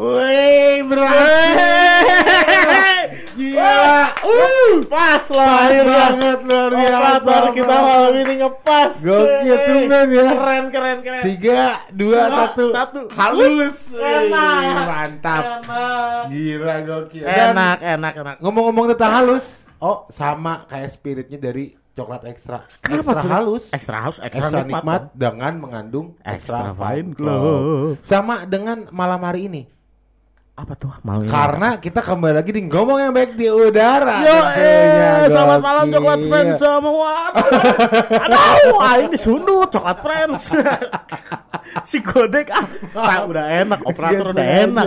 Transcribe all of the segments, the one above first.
Wih, berhasil. Gila. Uh, Pas lah. Pahit banget luar biasa. Kita malam ini ngepas. Gokil, tumben ya. Keren, keren, keren. Tiga, dua, satu. satu. Halus. Enak. Mantap. Enak. Gila gokil. Enak, enak, enak. Ngomong-ngomong tentang halus, oh sama kayak spiritnya dari coklat ekstra. Kenapa ekstra halus. Extra house, extra, Extra nikmat. nikmat dengan mengandung Extra extra fine club. Sama dengan malam hari ini. Apa tuh malam ini? Karena kita kembali lagi di ngomong yang baik di udara. Yo, eh, selamat malam coklat friends semua. Aduh, ah, ini sundut coklat friends. si Godek ah, ah, udah enak, operator Gak udah sengaja. enak.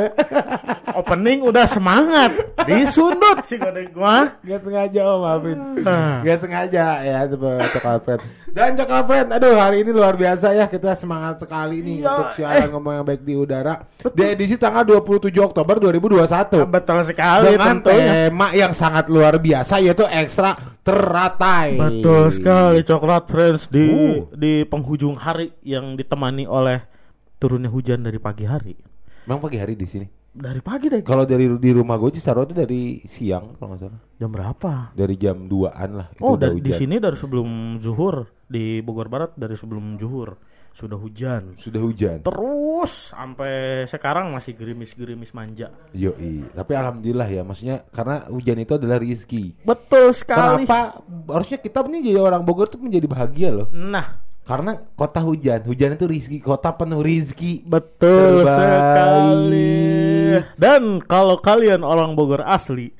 Opening udah semangat. Disundut si Godek gua. Gak sengaja om maafin Ah. Gak sengaja ya Coba Coklat Friend Dan Coklat Friend Aduh hari ini luar biasa ya Kita semangat sekali nih Iya, Untuk siaran ngomong yang baik di udara Di edisi tanggal 27 Oktober 2021 Betul sekali Dengan tentunya. tema yang sangat luar biasa Yaitu ekstra teratai Betul sekali coklat friends di Uh. di penghujung hari yang ditemani oleh turunnya hujan dari pagi hari. Emang pagi hari di sini Dari pagi deh. Kalau dari di rumah gue Cisarua itu dari siang Kalau nggak salah Jam berapa? Dari jam 2an lah itu Oh, udah dari, di sini dari sebelum zuhur di Bogor Barat dari sebelum zuhur sudah hujan. Sudah hujan Terus sampai sekarang masih gerimis-gerimis manja. Yoi Tapi alhamdulillah ya Maksudnya karena hujan itu adalah rizki Betul sekali. Kenapa harusnya kita nih jadi orang Bogor tuh menjadi bahagia loh Nah, Karena kota hujan Hujan itu rizki Kota penuh rizki betul Terbaik. sekali. Dan kalau kalian orang Bogor asli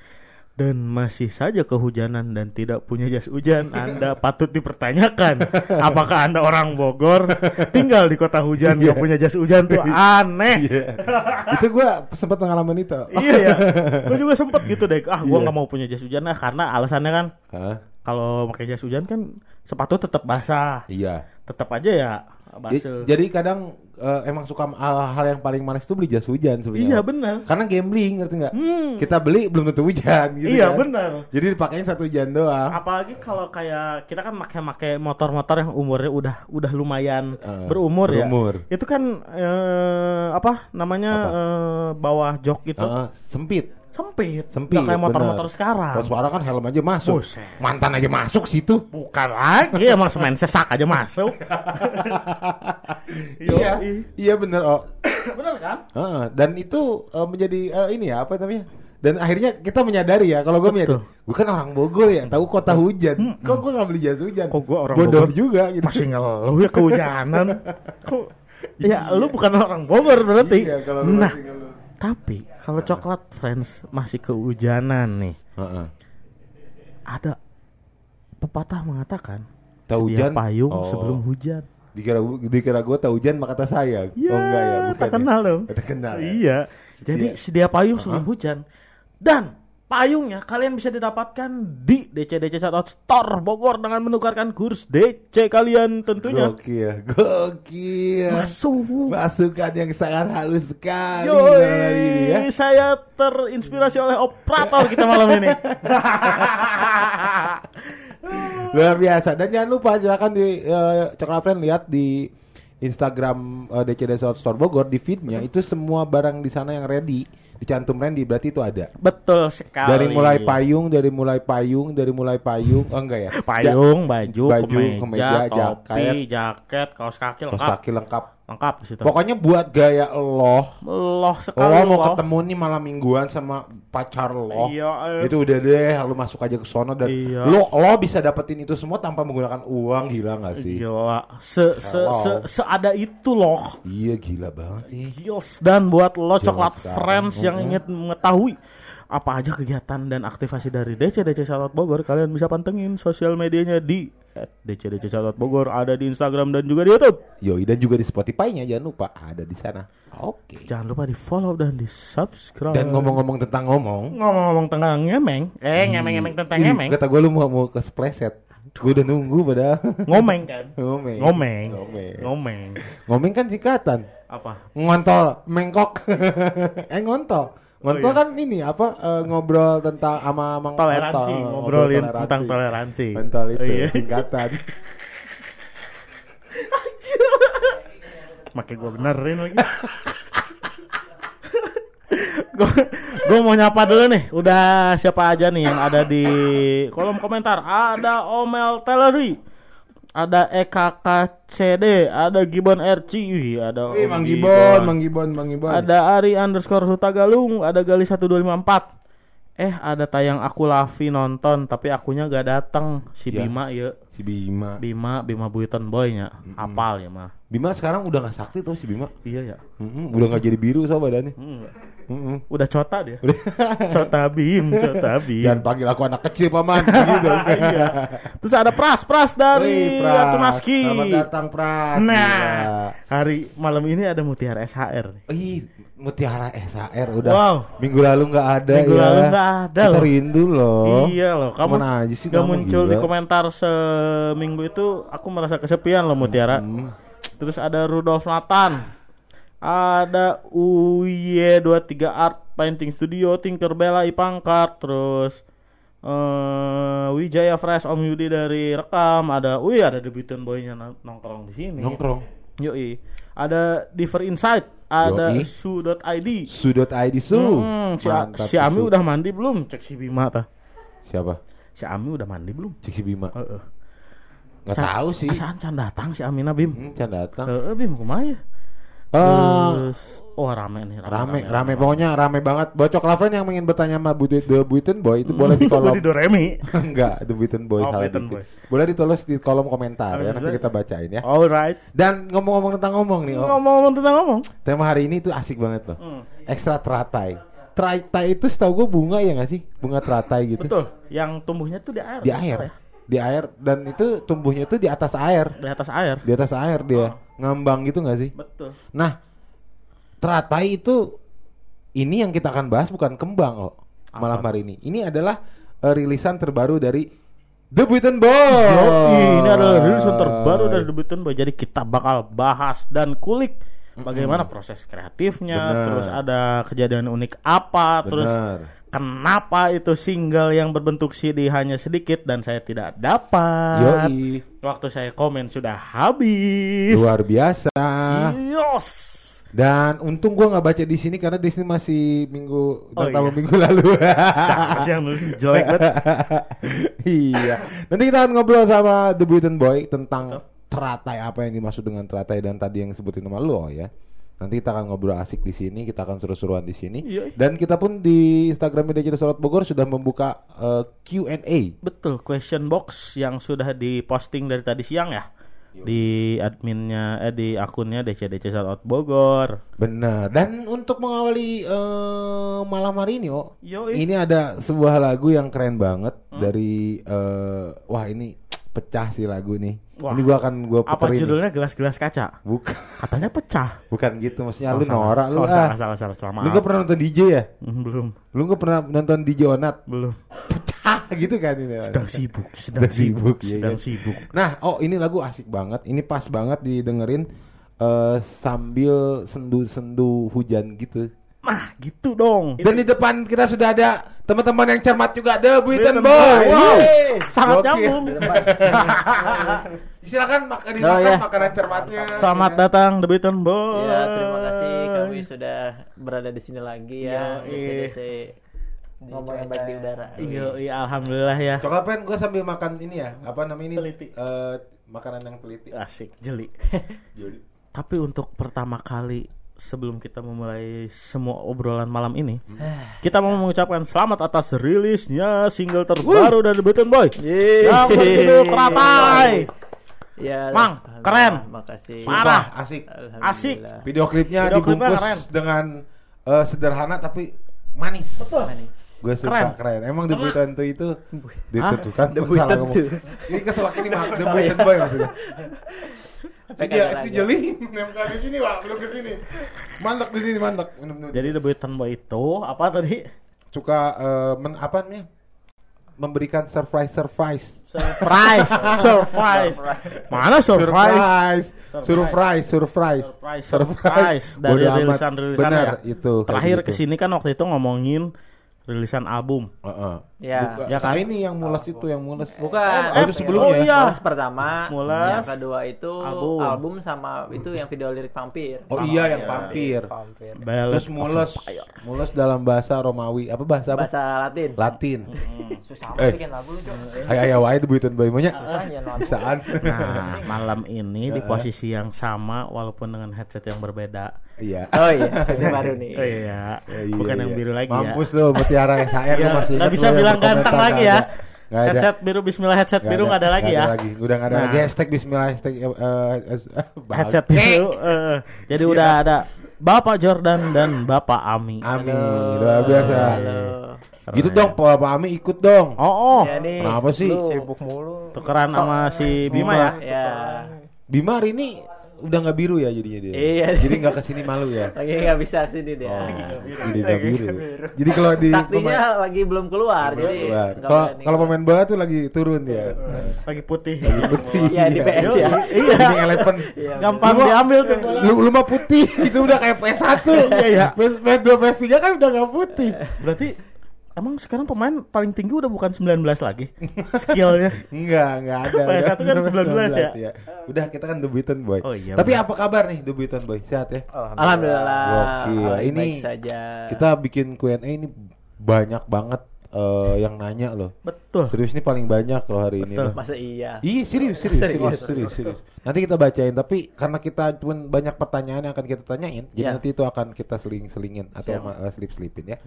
dan masih saja kehujanan dan tidak punya jas hujan, Anda patut dipertanyakan apakah Anda orang Bogor tinggal di kota hujan Iya. gak punya jas hujan tuh aneh. Iya. Itu gue sempat pengalaman itu iya ya, gue juga sempet gitu deh. Ah, gue Iya. nggak mau punya jas hujan lah karena alasannya kan Hah? kalau pakai jas hujan kan sepatu tetap basah, Iya tetap aja ya basah. Jadi kadang eh, emang suka hal, hal yang paling manis itu beli jas hujan sebenarnya Iya benar. Karena gambling ngerti nggak? Hmm. Kita beli belum tentu hujan gitu Iya kan. benar. Jadi dipakein satu hujan doang Apalagi kalau kayak kita kan pakai-pakai motor-motor yang umurnya udah udah lumayan Eh, berumur, berumur. ya. Itu kan eh, apa namanya Apa? eh, bawah jok itu Heeh, Sempit sempit. Sempit Nggak kayak motor-motor sekarang. Kalau sekarang kan helm aja masuk Buset. Mantan aja masuk situ Bukan lagi emang semen sesak aja masuk. Iya, iya bener oh. Bener kan? Heeh, dan itu eh, menjadi eh, ini ya apa namanya? Dan akhirnya kita menyadari ya kalau gue menyadari, gue kan orang Bogor ya, tahu kota hujan. Kok gue nggak beli jas hujan? Kok gua orang Bodoh Bogor juga gitu. Masih ngeluh ya kehujanan. Kok Ya lu bukan orang Bogor berarti. Iya, kalau nah. Tapi kalau coklat friends masih kehujanan nih. Heeh. Ada pepatah mengatakan Tahu hujan payung oh, sebelum hujan. Dikira dikira gue tahu hujan maka kata saya. Ya, oh enggak ya, bukan. tak ya? kenal dong. Oh, tak kenal. ya? Iya. Jadi sedia payung sebelum Uh-huh. hujan. Dan payungnya kalian bisa didapatkan di DC DC Shoutout Store Bogor dengan menukarkan kurs DC kalian tentunya. Gokil, gokil. Masuk. Masukan yang sangat halus sekali Yoi, ya. saya terinspirasi oleh operator kita malam ini. Luar biasa. Dan jangan lupa silakan di eh, Coklat Friend lihat di Instagram eh, DCD South Store Bogor di feednya itu semua barang di sana yang ready dicantum ready berarti itu ada. Betul sekali. Dari mulai payung, dari mulai payung, dari mulai payung, oh enggak ya? payung, baju, baju, kemeja, kemeja, topi, jaket, jaket, kaos kaki kaos lengkap. kaki lengkap. Lengkap di situ. Pokoknya buat gaya lo, Loh sekali lo mau loh. ketemu nih malam mingguan sama pacar lo, Iya, eh. itu udah deh, lo masuk aja ke sono dan Iya. lo lo bisa dapetin itu semua tanpa menggunakan uang, gila nggak sih? Gila, se se se Hello. seada itu loh. Iya gila banget sih. Gils dan buat lo Zaman coklat sekarang, friends yang ingin mengetahui apa aja kegiatan dan aktivasi dari DC DC Shoutout Bogor kalian bisa pantengin sosial medianya di DC DC Shoutout Bogor ada di Instagram dan juga di YouTube. Yoi dan juga di Spotify-nya jangan lupa ada di sana. Oke. Jangan lupa di follow dan di subscribe. Dan ngomong-ngomong tentang ngomong, ngomong-ngomong tentang ngemeng, eh ngemeng-ngemeng tentang ih, ngemeng, kata gue lu mau mau ke spleset. Gue udah nunggu pada ngomeng kan? ngomeng. Ngomeng, Ngomeng. ngomeng. Ngomeng kan singkatan. Apa? Ngontol, mengkok. eh ngontol. Ngontol iya. kan ini apa eh, ngobrol tentang sama mang Toleransi, ngobrolin toleransi. tentang toleransi. Ngontol itu Oh, iya. singkatan. Makai gue benerin lagi. gue mau nyapa dulu nih. Udah siapa aja nih yang ada di kolom komentar? Ada Omel Teleri, ada EKKCD, ada Gibbon RC, wih, ada Wih, Mang Gibon, Mang Gibon, Mang Gibon. ada Ari underscore Hutagalung, ada Gali 1254. Eh, ada tayang aku Lavi nonton, tapi akunya gak datang. Si Ya. Bima ya. si Bima. Bima, Bima Buiton Boy nya. Apal ya mah. Bima sekarang udah gak sakti tuh si Bima. Iya ya. Mm-mm, udah gak jadi biru so badannya. Hmm. Mm-mm. Udah cota dia. cota Bim, cota Bim. Jangan panggil aku anak kecil paman gitu. Iya. Terus ada Pras, Pras dari Wih, Pras. Selamat datang Pras. Nah, hari malam ini ada Mutiara SHR. Ih, Mutiara SHR udah. Wow. Minggu lalu nggak ada Minggu ya. lalu nggak ada Kita loh. rindu loh. Iya loh, kamu aja sih gak muncul di gila. komentar seminggu itu aku merasa kesepian loh Mutiara. Hmm. Terus ada Rudolf Nathan. Ada UY23 Art Painting Studio, Tinkerbella Ipangkar, terus eh Wijaya Fresh Om Yudi dari Rekam, ada wih ada debutan boynya nong- nongkrong di sini. Nongkrong. Yoi. Ada Diver Insight, ada su.id. Sudut ID su. Hmm, si, Mantap, si Ami Su. udah mandi belum? Cek si Bima tah. Siapa? Si Ami udah mandi belum? Cik si Bima. Heeh. Nggak tahu sih. Asaan can datang si Amina Bim. Hmm, can datang. Heeh Bim kumaha ya? Eh, Terus oh rame nih rame, rame, pokoknya rame banget. Bocok Laven yang ingin bertanya sama Bu The Buiten Boy itu boleh di kolom. Doremi. Enggak, The Buiten Boy Oh, salah Buiten dikit. Boy. Boleh ditulis di kolom komentar Oh, ya nanti bisa. kita bacain ya. Alright. Dan ngomong-ngomong tentang ngomong nih, oh, Ngomong-ngomong tentang ngomong. tema hari ini tuh asik banget loh. Hmm. Ekstra teratai. Teratai itu setahu gue bunga ya nggak sih? Bunga teratai gitu. Betul. Yang tumbuhnya tuh di air. Di air. ya. Di air dan itu tumbuhnya tuh di atas air. Di atas air. Di atas air dia. Ngambang gitu nggak sih? Betul. Nah, teratai itu ini yang kita akan bahas bukan kembang oh malam hari ini. Ini adalah eh, rilisan terbaru dari The Buiten Boy. Yoi, ini adalah rilisan terbaru dari debutan Boy. Jadi kita bakal bahas dan kulik bagaimana proses kreatifnya, Bener. terus ada kejadian unik apa, terus Bener. Kenapa itu single yang berbentuk CD hanya sedikit dan saya tidak dapat. Yoi. Waktu saya komen sudah habis. Luar biasa. Yes. Dan untung gua nggak baca di sini karena di sini masih minggu Oh, iya. minggu lalu. Siapa sih yang nulis jelek banget. iya. Nanti kita akan ngobrol sama The Buiten Boy tentang teratai apa yang dimaksud dengan teratai dan tadi yang sebutin nama lu oh ya. Nanti kita akan ngobrol asik di sini, kita akan seru-seruan di sini. Iya. Dan kita pun di Instagram Media Sorot Bogor sudah membuka eh, Q&A. Betul, question box yang sudah diposting dari tadi siang ya. Di adminnya eh di akunnya DCDC Shoutout Bogor. Benar. Dan untuk mengawali eh, malam hari ini, oh, Yoi. ini ada sebuah lagu yang keren banget Hmm? dari eh, wah ini pecah sih lagu nih. Wah. Ini gua akan gua Apa puterin. nih. judulnya gelas-gelas kaca? Bukan, Katanya pecah. bukan gitu. Maksudnya Oh, lu salah. norak lu Oh, ah. salah, salah, salah, Lu gak pernah nonton DJ ya? Hmm, belum, Lu gak pernah nonton DJ Onat? belum. Pecah gitu kan ini. Sedang sibuk, sedang Sedang sibuk, sibuk, iya, sedang iya. sibuk. Nah, oh ini lagu asik banget. Ini pas banget didengerin eh, sambil sendu-sendu hujan gitu. Nah, gitu dong. Dan di depan kita sudah ada teman-teman yang cermat juga, The Buiten Buiten Boy. Wow. Sangat Gokil. nyambung. Silakan makan Oh, dimakan ya. makanan cermatnya. Selamat datang The Beaton Boy. Ya, terima kasih kami sudah berada di sini lagi ya. DCDC ngomong yang baik di udara. Iya, iya, alhamdulillah ya. Coklat pen gue sambil makan ini ya, apa namanya ini? Teliti. Eh, makanan yang teliti. Asik, jeli. Jadi, Tapi untuk pertama kali sebelum kita memulai semua obrolan malam ini, kita mau mengucapkan selamat atas rilisnya single terbaru dari The Beaton Boy. Yeay. Yang berjudul Keratai. Ya, Mang, keren. Makasih. Parah. Wah, asik. Asik. Video klipnya Video klipnya dibungkus keren. dengan eh, sederhana tapi manis. Manis. Gue suka Keren. keren. Emang The Buiten Boy itu Hah? itu tuh kan The salah Buiten ngomong. tuh. Ini keselak ini mah The Oh, Buiten iya. Boy maksudnya. Si lagi. jeli nempel di sini, Pak. Belum ke sini. Mantek di sini, mantek. Minum dulu. Jadi Beaton Boy itu apa tadi? suka eh, men, apa namanya? Memberikan surprise surprise. Surprise, surprise. Mana surprise? Surprise, surprise, Surprise, surprise dari Bodo amat. rilisan-rilisan Benar, ya. itu. Terakhir gitu. ke sini kan waktu itu ngomongin rilisan album. Heeh. Ya. Bukan- Ya kan? ini yang mules itu yang mules. Bukan. Oh, itu sebelumnya oh ya? iya. Mules pertama, Mules. yang kedua itu Album. album. sama itu yang video lirik vampir. Oh iya yang vampir. Vampir. Ballad Terus mules. Vampire. Mules dalam bahasa Romawi. Apa bahasa apa? Bahasa Latin. Latin. Susah Eh. bikin lagu lu. Ayo ayo wae nya. Susahnya lagu. Bisaan. Nah, malam ini di posisi yang sama walaupun dengan headset yang berbeda. Iya. Oh iya, versi baru nih. Oh iya, Iya, bukan iya. yang biru lagi ya. Mampus lu Mutiara SHR lu Ya, masih nggak ingat bisa lu yang ganteng lagi ya. ada. Ada. Headset biru Bismillah headset biru nggak ada lagi ya. lagi. Udah nggak ada Nah. lagi hashtag Bismillah hashtag eh, eh, eh. Headset biru. jadi udah ada Bapak Jordan dan Bapak Ami. Amin. Luar biasa. Halo. Gitu dong Pak Pak Ami ikut dong. Oh, oh. Ya nih. Kenapa sih? Sibuk mulu. tukeran sama si Bima ya. Ya. Bima hari ini udah nggak biru ya jadinya dia. Iya. Jadi nggak ke sini malu ya. Lagi nggak bisa ke sini dia. Oh, jadi nggak biru. Jadi kalau di Saktinya lagi belum keluar, jadi Keluar. nggak Kalau kalau pemain bola tuh lagi turun ya. Lagi putih. Putih. Iya, di PS ya. Iya. Ini eleven. Gampang Lu- diambil tuh. Lu, lu mah putih itu udah kayak PS1. Iya, iya. PS, PS2 PS3 kan udah nggak putih. Berarti emang sekarang pemain paling tinggi udah bukan 19 lagi skillnya. Enggak, enggak ada. PS1 kan Udah 19 ya? Udah kita kan debutan boy. Oh iya, Tapi benar. apa kabar nih debutan boy? Sehat ya? Alhamdulillah. Gokil. baik-baik Ini saja. Kita bikin Q&A ini banyak banget eh, yang nanya loh. Betul. Serius ini paling banyak loh hari ini. Betul. loh. Masa iya? Iya serius serius serius Serius. serius serius. Nanti kita bacain tapi karena kita pun banyak pertanyaan yang akan kita tanyain, jadi Ya. nanti itu akan kita seling-selingin atau uh, selip-selipin ya.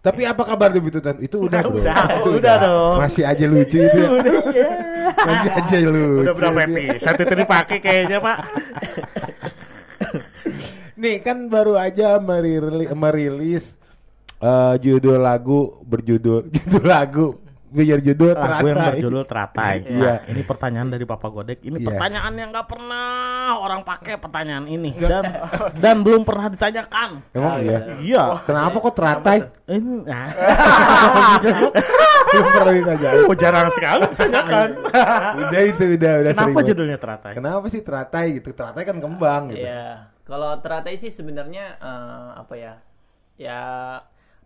Tapi apa kabar debutan? Itu udah bro. Udah, Itu udah dong. Masih aja lucu itu. ya. Masih aja lucu. Udah berapa episode itu dipakai kayaknya, Pak? Nih kan baru aja merili- merilis eh, judul lagu berjudul judul lagu biar judul Lagu yang teratai. berjudul Teratai. Iya. Nah, ini pertanyaan dari Papa Godek. Ini Iya. pertanyaan yang nggak pernah orang pakai pertanyaan ini dan dan belum pernah ditanyakan. Emang iya. Iya. Kenapa kok teratai? Ini nah. Belum pernah ditanya. Oh, jarang sekali ditanyakan. udah itu udah udah Kenapa sering judulnya Teratai? Kenapa sih teratai gitu? Teratai kan kembang gitu. Iya. Kalau teratai sih sebenarnya eh, apa ya? Ya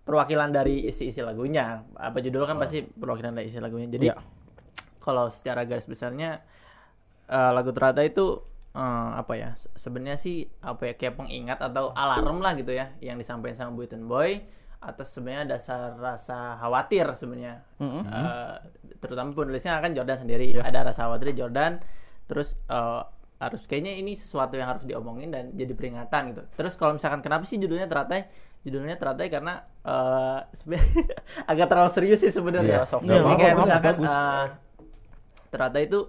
perwakilan dari isi-isi lagunya. Apa judul kan pasti perwakilan dari isi lagunya. Jadi Iya. kalau secara garis besarnya eh, lagu teratai itu eh, apa ya? se- Sebenarnya sih apa ya kayak pengingat atau alarm lah gitu ya yang disampaikan sama Buiten Boy atas sebenarnya dasar rasa khawatir sebenarnya. Eh, terutama penulisnya kan Jordan sendiri ada rasa khawatir Jordan terus eh, harus kayaknya ini sesuatu yang harus diomongin dan jadi peringatan gitu. Terus kalau misalkan kenapa sih judulnya teratai? Judulnya teratai karena sebenarnya agak terlalu serius sih sebenarnya. Kayak nggak misalkan eh, teratai itu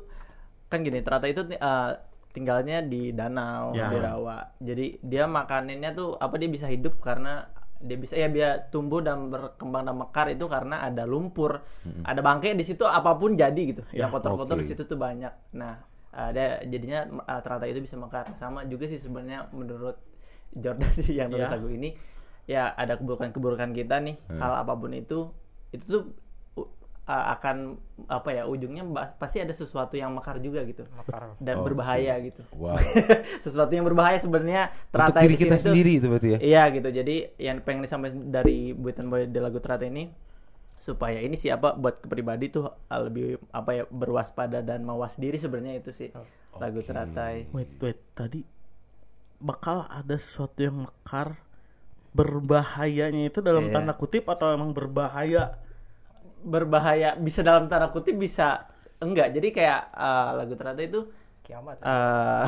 kan gini, teratai itu eh, tinggalnya di danau, Ya. di rawa. Jadi dia makanannya tuh apa dia bisa hidup karena dia bisa ya dia tumbuh dan berkembang dan mekar itu karena ada lumpur, ada bangkai di situ apa pun jadi gitu. yang kotor-kotor oke. di situ tuh banyak. Nah, ada jadinya uh, teratai itu bisa mekar. Sama juga sih sebenarnya menurut Jordan yang nulis Ya. lagu ini ya ada keburukan-keburukan kita nih, hal apa pun itu itu tuh uh, akan apa ya ujungnya pasti ada sesuatu yang mekar juga gitu dan Oke. berbahaya gitu. Wow. sesuatu yang berbahaya sebenarnya Untuk teratai diri di kita sendiri itu berarti ya. Iya gitu. Jadi yang pengen disampaikan dari Buitan Boy di lagu Teratai ini supaya ini siapa buat kepribadi tuh uh, lebih apa ya berwaspada dan mawas diri sebenarnya itu sih lagu Teratai. Wait, wait. Tadi bakal ada sesuatu yang mekar berbahayanya itu dalam Iya. tanda kutip atau emang berbahaya? Berbahaya bisa dalam tanda kutip bisa enggak. Jadi kayak uh, lagu Teratai itu Kiamat. eh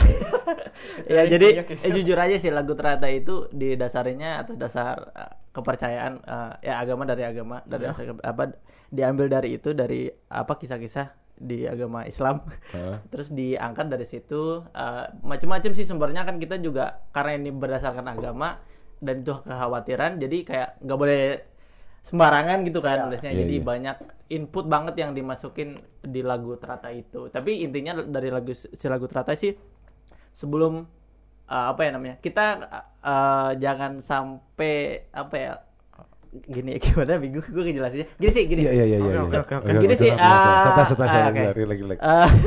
ya jadi eh, jujur aja sih lagu Teratai itu didasarinya atas dasar eh, kepercayaan eh, ya agama dari agama dari dasar ke- apa diambil dari itu dari apa kisah-kisah di agama Islam Heeh. terus diangkat dari situ eh, macam-macam sih sumbernya kan kita juga karena ini berdasarkan agama dan itu kekhawatiran jadi kayak nggak boleh sembarangan gitu kan nulisnya Iya, jadi iya. banyak input banget yang dimasukin di lagu Teratai itu tapi intinya dari lagu si lagu Teratai sih sebelum uh, apa ya namanya kita uh, jangan sampai apa ya gini gimana bingung gue ngejelasinnya gini sih gini Iya iya iya iya. Oke, oke, oke. Oke, Gini sih, ah,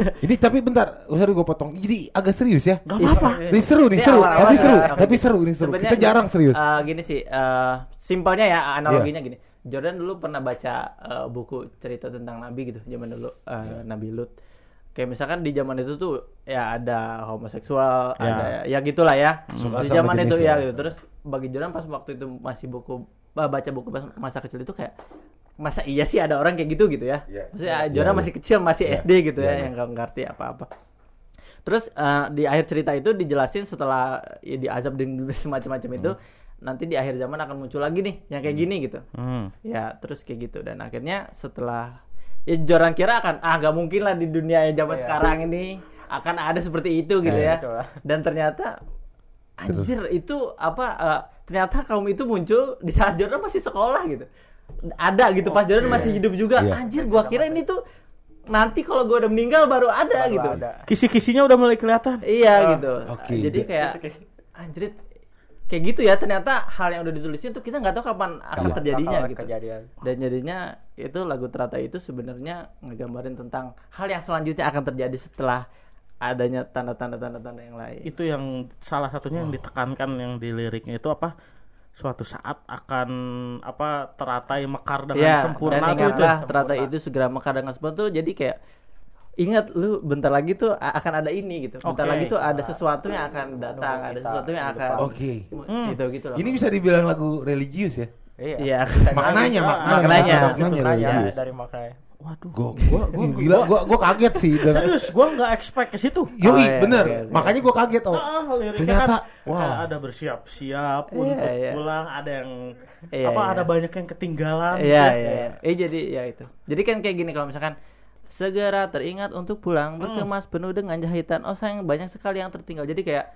Ini tapi bentar, usah gue potong. Jadi agak serius ya. Gak apa-apa. Ini seru nih, Ini seru. Tapi seru, ya. tapi seru ini seru. Kita jarang serius. uh, gini sih simpelnya ya analoginya Iya. gini Jordan dulu pernah baca eh, buku cerita tentang Nabi gitu zaman dulu eh, Nabi Lut. Kayak misalkan di zaman itu tuh ya ada homoseksual, Ya. ada ya gitulah ya. Suka di zaman itu ya. ya gitu. Terus bagi Jordan pas waktu itu masih buku bah, baca buku pas masa kecil itu kayak masa iya sih ada orang kayak gitu gitu ya. Iya. Maksudnya Iya, Jordan iya. masih kecil, masih Iya, SD gitu iya, ya iya. yang nggak ngerti apa-apa. Terus eh, di akhir cerita itu dijelasin setelah ya, diazab dan semacam-macam itu nanti di akhir zaman akan muncul lagi nih yang kayak gini gitu. Hmm. Ya terus kayak gitu dan akhirnya setelah ya Joran kira akan ah nggak mungkin lah di dunia yang zaman sekarang ini akan ada seperti itu gitu Eh, ya. Dan ternyata anjir itu apa eh, ternyata kaum itu muncul di saat Jordan masih sekolah gitu. Ada gitu pas Jordan masih hidup juga. Iya. Anjir gua kira ini tuh nanti kalau gua udah meninggal baru ada Baru gitu. ada. Kisi-kisinya udah mulai kelihatan. Iya Oh, gitu. oke. Jadi kayak anjir kayak gitu ya ternyata hal yang udah ditulisin tuh kita nggak tahu kapan akan Iya, terjadinya bakal gitu. kejadian. Dan jadinya itu lagu terata itu sebenarnya ngegambarin tentang hal yang selanjutnya akan terjadi setelah adanya tanda-tanda tanda-tanda yang lain. Itu yang salah satunya yang ditekankan yang di liriknya itu apa? Suatu saat akan apa teratai mekar dengan Ya, sempurna dan itu. ingatlah terata itu segera mekar dengan sempurna tuh jadi kayak ingat lu bentar lagi tuh akan ada ini gitu. Bentar Oke. lagi tuh ada sesuatu yang akan datang, ada sesuatu yang akan Oke. gitu gitu lah. Ini bisa dibilang lagu religius ya? Iya. Iya. Maknanya, maknanya, maknanya. maknanya Maknanya religius. dari maknanya. Waduh. Gua, gua, gua, gila, gua, gua kaget sih dengan Serius, gua nggak expect ke situ. Yoi, Oh, iya, bener. iya, iya. Makanya gua kaget oh. Ah, liriknya Ternyata, kan wah. kayak ada bersiap-siap Iya, untuk iya. pulang, ada yang Iya, apa iya. ada banyak yang ketinggalan. Iya, gitu. iya, iya. Eh jadi ya itu. Jadi kan kayak gini kalau misalkan segera teringat untuk pulang berkemas penuh dengan jahitan. Oh sayang banyak sekali yang tertinggal. Jadi kayak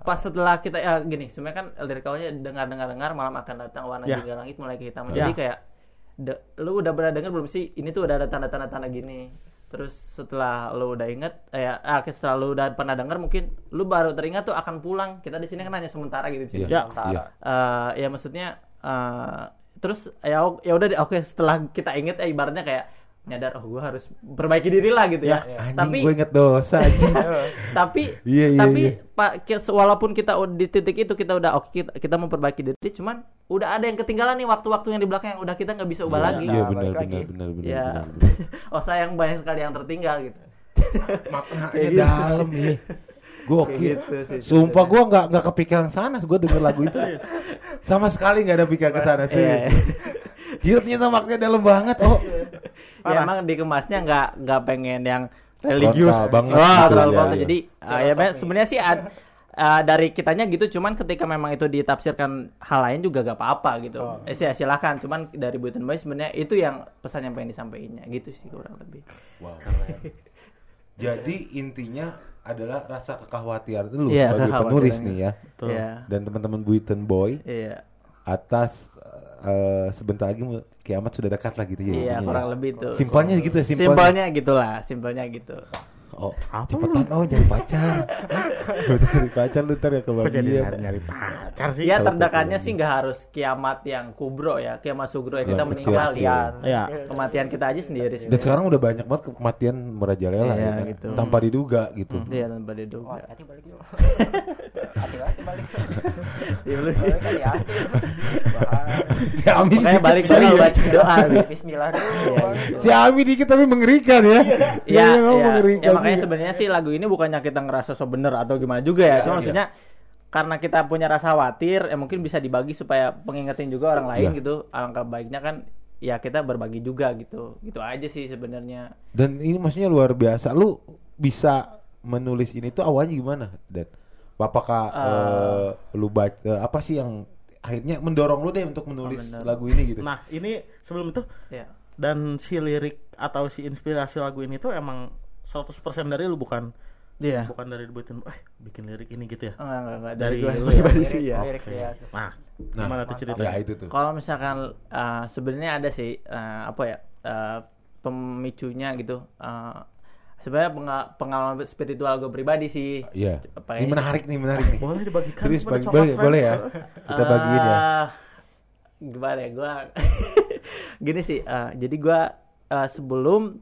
pas setelah kita ya gini, sebenarnya kan lirik awalnya dengar dengar dengar malam akan datang warna Ya. jingga langit mulai kehitaman. Ya. Jadi kayak de- lu udah pernah dengar belum sih ini tuh udah ada tanda-tanda tanda gini. Terus setelah lu udah inget, eh, ya ah, setelah lu udah pernah dengar mungkin lu baru teringat tuh akan pulang. Kita di sini kan hanya sementara gitu di sini. Iya, Ya. iya. Eh, ya maksudnya eh, terus ya ya udah oke setelah kita inget ya ibaratnya kayak nyadar oh gue harus perbaiki diri lah gitu ya, Anjing, tapi gue inget dosa tapi Iya, iya, tapi iya. pak walaupun kita udah di titik itu kita udah oke kita, kita memperbaiki diri cuman udah ada yang ketinggalan nih waktu-waktu yang di belakang yang udah kita nggak bisa ubah Iya, lagi Iya, Nah, benar, benar, benar, benar, ya benar, benar. oh sayang banyak sekali yang tertinggal gitu Maknanya dalam nih. Gokil. Kayak gitu sih Sumpah gua nggak nggak kepikiran sana. Gua denger lagu itu sama sekali nggak ada pikiran ke sana. Iya. Gila ternyata maknanya dalam banget. Oh, ya emang dikemasnya nggak nggak pengen yang religius banget Wah, gitu, terlalu ya, frontal. iya. jadi uh, ya be- sebenarnya sih ad- uh, dari kitanya gitu cuman ketika memang itu ditafsirkan hal lain juga gak apa-apa gitu eh, sih silahkan cuman dari Buiton Boy sebenarnya itu yang pesan yang pengen disampaikannya gitu sih kurang lebih wow. Jadi intinya adalah rasa kekhawatiran lu Iya, sebagai penulis nih ya. Betul. Iya. Dan teman-teman Buiton Boy iya atas eh, sebentar lagi kiamat sudah dekat lah gitu ya. iya ya. kurang lebih tuh Simpelnya gitu ya, simpelnya. simpelnya gitulah simpelnya gitu Oh, Apa cepetan oh jadi pacar. Udah jadi pacar lu ntar ya Kok jadi kebagian. nyari pacar sih? ya terdekannya teknologi. sih nggak harus kiamat yang kubro ya kiamat sugro ya kita meninggal ya Iya. kematian kita aja sendiri sih Dan sekarang udah banyak banget kematian merajalela Iya, ya kan? gitu. tanpa diduga gitu. Iya tanpa diduga. Hati balik yuk. Hati-hati balik. Iya, lu. Balik hati-hati. si Ami balik dulu ya. baca doa. Bi. Bismillah dulu. Iya, gitu. Si Ami dikit tapi mengerikan ya. Iya, Dia memang iya. mengerikan Ya, makanya juga. sebenarnya sih lagu ini bukannya kita ngerasa so bener atau gimana juga ya. Cuma iya. maksudnya karena kita punya rasa khawatir, ya mungkin bisa dibagi supaya pengingetin juga orang lain Iya. gitu. Alangkah baiknya kan ya kita berbagi juga gitu. Gitu aja sih sebenarnya. Dan ini maksudnya luar biasa. Lu bisa menulis ini tuh awalnya gimana, Dan? Apakah eh, lu baca apa sih yang akhirnya mendorong lu deh untuk menulis mendorong. lagu ini gitu? Nah, ini sebelum itu Ya. dan si lirik atau si inspirasi lagu ini tuh emang 100% dari lu bukan Iya. bukan dari buatin eh bikin lirik ini gitu ya. Enggak, enggak, enggak. Dari Dari gua lu pribadi Lirik- sih ya. lirik dia. Nah, Nah, gimana tuh ceritanya? ya itu tuh. Kalau misalkan uh, sebenarnya ada sih uh, apa ya uh, pemicunya gitu. Uh, sebenarnya penga- pengalaman spiritual gue pribadi sih. Iya. Apa Ini ya? menarik nih, menarik nih. Boleh dibagikan kepada bagi, boleh, Friends? boleh ya. Kita bagiin ya. Eh, Gimana ya gue Gini sih uh, Jadi gue uh, sebelum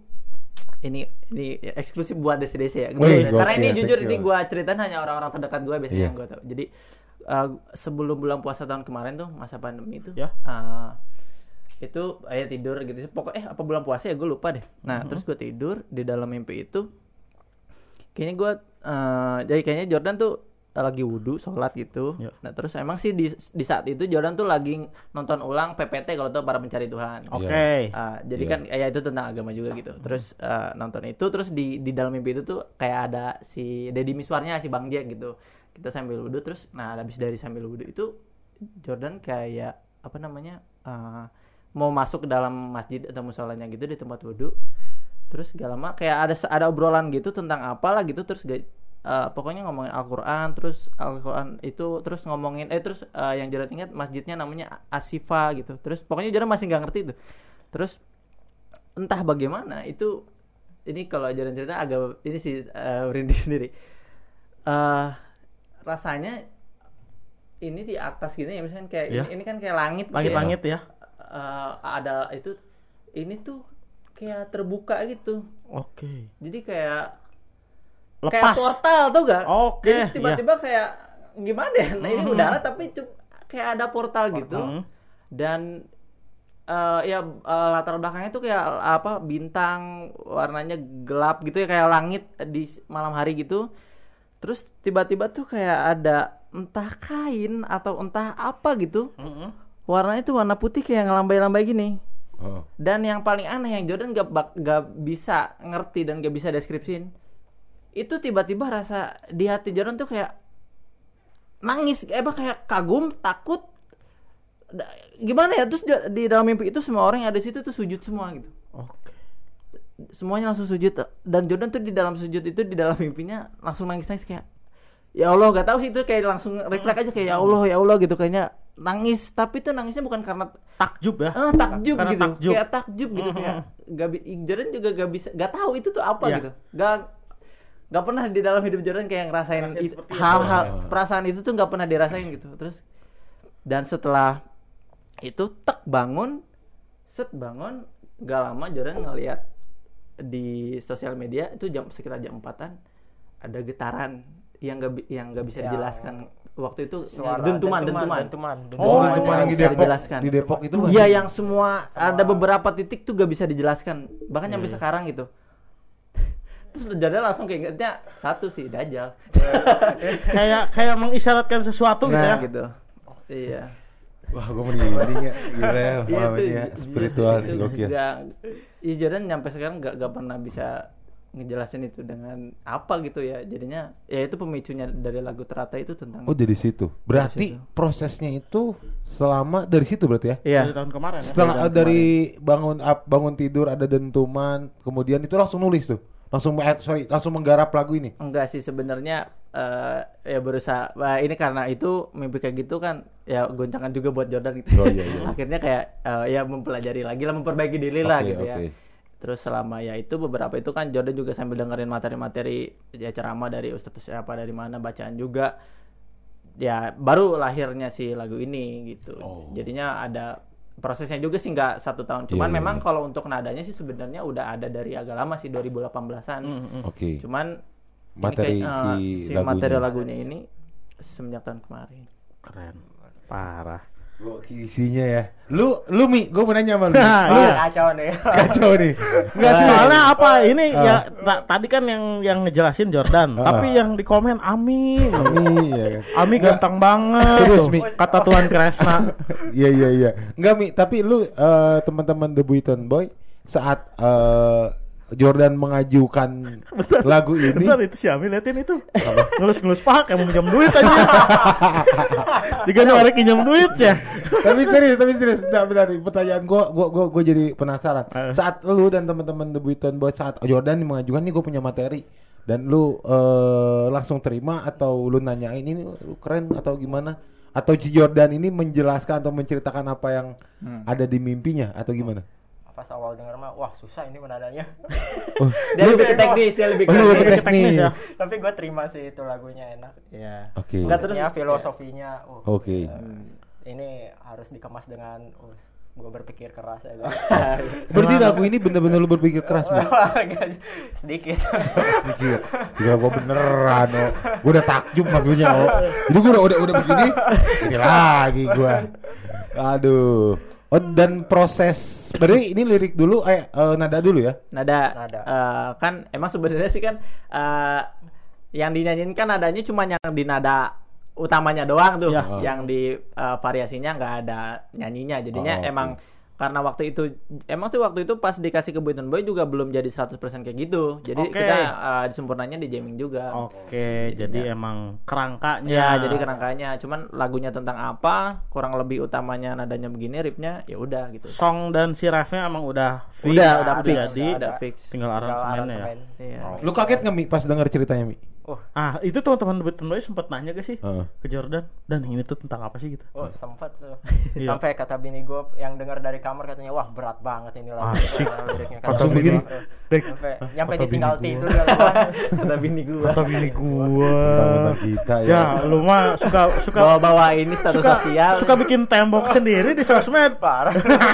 ini ini eksklusif buat DC-DC ya. Wih, Karena gokil, ini jujur ini gue ceritain hanya orang-orang terdekat gue biasanya Iya. yang gue tahu. Jadi uh, sebelum bulan puasa tahun kemarin tuh masa pandemi itu Ya. uh, itu ayah tidur gitu pokoknya eh apa bulan puasa ya gue lupa deh nah terus gue tidur di dalam mimpi itu kayaknya gue eh, jadi kayaknya Jordan tuh lagi wudhu sholat gitu Ya. nah terus emang sih di, di saat itu Jordan tuh lagi nonton ulang PPT kalau tuh para pencari Tuhan Oke. Ah, jadi Iya. kan ya itu tentang agama juga gitu. Terus eh, nonton itu terus di di dalam mimpi itu tuh kayak ada si Deddy Miswarnya si Bang Jack gitu. Kita sambil wudhu terus nah habis dari sambil wudhu itu Jordan kayak apa namanya eh, mau masuk ke dalam masjid atau musolanya gitu di tempat wudhu. Terus gak lama kayak ada ada obrolan gitu tentang apalah gitu terus gak eh, pokoknya ngomongin Al-Qur'an terus Al-Qur'an itu terus ngomongin eh terus eh, yang Jordan ingat masjidnya namanya Asifa gitu. Terus pokoknya Jordan masih nggak ngerti itu. Terus entah bagaimana itu ini kalau ajaran cerita agak ini sih eh, merinding sendiri. eh rasanya ini di atas gini ya misalnya kayak Ya. ini, ini kan kayak langit gitu ya. Langit-langit ya. Eh, ada itu ini tuh kayak terbuka gitu. Oke. Jadi kayak kayak Lepas. portal tuh gak? Oke, Jadi tiba-tiba kayak gimana ya? Nah ini Hmm. udara tapi kayak ada portal gitu. Hmm. Dan eh, ya eh, latar belakangnya tuh kayak apa bintang warnanya gelap gitu ya kayak langit di malam hari gitu. Terus tiba-tiba tuh kayak ada entah kain atau entah apa gitu. Mm-mm. Warnanya tuh warna putih kayak ngelambai-lambai gini. Oh. Dan yang paling aneh yang Jordan gak, gak bisa ngerti dan gak bisa deskripsiin itu tiba-tiba rasa di hati Jordan tuh kayak nangis, eh apa kayak kagum, takut, gimana ya? Terus di- dalam mimpi itu semua orang yang ada di situ tuh sujud semua gitu. Oke. Semuanya langsung sujud dan Jordan tuh di dalam sujud itu di dalam mimpinya langsung nangis-nangis kayak ya Allah gak tahu sih itu kayak langsung refleks aja kayak ya Allah ya Allah gitu kayaknya nangis tapi tuh nangisnya bukan karena Takjub ya. Ah, takjub Karena gitu. takjub. Kayak takjub gitu kayak gak Jordan juga gak bisa gak tahu itu tuh apa Iya. gitu. Gak gak pernah di dalam hidup Jordan kayak ngerasain hal-hal Oh. perasaan itu tuh gak pernah dirasain gitu. Terus dan setelah itu tek bangun set bangun gak lama Jordan ngeliat di sosial media itu jam sekitar jam empatan ada getaran yang gak bi- yang gak bisa Yang dijelaskan waktu itu Suara dentuman dentuman, dentuman, Oh, Oh, Dentuman itu yang yang di Depok, dijelaskan. di Depok itu kan? Iya yang semua ada beberapa titik tuh gak bisa dijelaskan bahkan Iya, sampai sekarang gitu. Terus Dajjal langsung keingetnya satu sih Dajjal. kayak kayak mengisyaratkan sesuatu gitu ya. Nah, gitu. Iya. Wah, gue merinding ya. Gila ya, Iya ini ya. Spiritual itu sih gokil. Gak, ya Jordan nyampe sekarang gak, gak pernah bisa ngejelasin itu dengan apa gitu ya. Jadinya ya itu pemicunya dari lagu Terata itu tentang Oh, dari situ. Berarti situ. prosesnya itu selama dari situ berarti ya? Iya. Dari tahun kemarin ya. Setelah Dari tahun dari bangun up, bangun tidur ada dentuman, kemudian itu langsung nulis tuh. Langsung eh, sorry, langsung menggarap lagu ini. Enggak sih sebenarnya eh, ya berusaha Wah, ini karena itu mimpi kayak gitu kan ya goncangan juga buat Jordan gitu. Oh, iya, iya. Akhirnya kayak eh, ya mempelajari lagi lah memperbaiki diri lah Oke, gitu ya. oke. Terus selama ya itu beberapa itu kan Jordan juga sambil dengerin materi-materi ya ceramah dari ustadz siapa dari mana bacaan juga ya baru lahirnya si lagu ini gitu. Oh. Jadinya ada prosesnya juga sih nggak satu tahun. Cuman Iya, iya, memang iya. kalau untuk nadanya sih sebenarnya udah ada dari agak lama sih 2018-an. Mm, mm. Oke. Cuman Materi ini kayak, si eh, si lagunya. materi lagunya ini semenjak tahun kemarin. Keren. Parah. Gokil isinya ya. Lu lu Mi, gue mau nanya sama lu. Nah, lu iya. Kacau nih. kacau nih. Enggak. Soalnya apa ini Ah. ya ta- tadi kan yang yang ngejelasin Jordan, Ah. tapi yang di komen Ami. Mi, ya. Ami ganteng banget. Terus, Mi. Kata Tuhan Kresna. Iya iya iya. Enggak Mi, tapi lu eh, teman-teman The Buiton Boy saat eh, Jordan mengajukan lagu ini Bentar itu si Ami liatin itu. Ngelus-ngelus kayak mau minjem duit aja. Jika nyari pinjam duit ya. tapi serius tapi serius nah, benar nih, pertanyaan gua gua gua gua jadi penasaran Eh. saat lu dan teman-teman The Buiton Boy saat Jordan mengajukan nih gue punya materi dan lu eh, langsung terima atau lu nanyain ini lu keren atau gimana atau si Jordan ini menjelaskan atau menceritakan apa yang Hmm. ada di mimpinya atau gimana Pas awal denger mah, wah susah ini menadanya. oh, Dia lebih ke teknis, dia lebih ke Oh, lebih teknis. ke teknis. ya. Tapi gue terima sih itu lagunya enak. Iya. Oke. Enggak terus filosofinya, uh, Oke. eh, ini harus dikemas dengan, uh, gue berpikir keras ya. guys. berarti lagu ini bener-bener lu berpikir keras Mi? Sedikit. Pikir, Gila gua beneran oh. Gua udah takjub maksudnya oh. Itu gua udah udah, udah begini Ini lagi gua Aduh Oh dan proses berarti ini lirik dulu eh eh, nada dulu ya. nada, Nada. eh, kan emang sebenarnya sih kan eh, yang dinyanyiin kan nadanya cuma yang di nada utamanya doang tuh Ya. yang di eh, variasinya nggak ada nyanyinya jadinya Oh, emang karena waktu itu emang tuh waktu itu pas dikasih ke Boyton Boy juga belum jadi 100% kayak gitu jadi Oke. kita eh, disempurnanya di jamming juga Oke, jadi emang kerangkanya. ya jadi kerangkanya cuman lagunya tentang apa kurang lebih utamanya nadanya begini ripnya ya udah gitu song dan si refnya emang udah fix. udah udah udah fix jadi udah fix tinggal aransemennya ya. iya Lu kaget nggak Mi pas denger ceritanya Mi? Oh, Ah, itu teman-teman Boy sempat nanya gak sih Heeh. ke Jordan? Dan ini tuh tentang apa sih gitu? oh sempat tuh. Iya. Sampai kata bini gue yang dengar dari kamar katanya wah berat banget ini lagu Asik. Langsung Kata begini. bini gua. Dek, Sampai nyampe kata ditinggal bini tidur gua. kata bini gua Kata bini gua. Tentang kita ya. Ya, lu mah suka suka bawa-bawa ini status suka, sosial suka bikin tembok sendiri di sosmed. parah.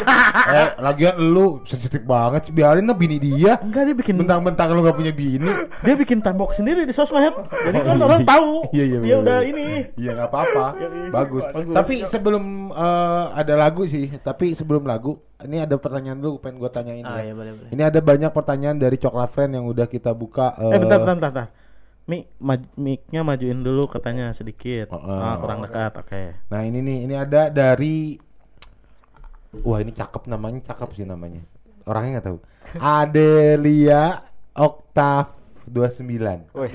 eh lagian lu sensitif banget sih. biarin lah bini dia. Enggak dia bikin Bentang-bentang lu gak punya bini. dia bikin tembok sendiri di sosmed. Jadi kan orang tahu Iya, iya, dia bener, udah bener. ini. Iya nggak apa-apa, Iya, bagus. bagus. Tapi sebelum eh, ada lagu sih, tapi sebelum lagu, ini ada pertanyaan dulu pengen gue tanyain ah ya. ya boleh boleh Ini ada banyak pertanyaan dari Coklat Friend yang udah kita buka. Eh bentar bentar bentar. bentar. Mi, maj- mic-nya majuin dulu katanya sedikit. Oh, ah, kurang dekat. Oke. Nah ini nih, ini ada dari, wah ini cakep namanya, cakep sih namanya. Orangnya nggak tahu. Adelia Oktav 29. Wih,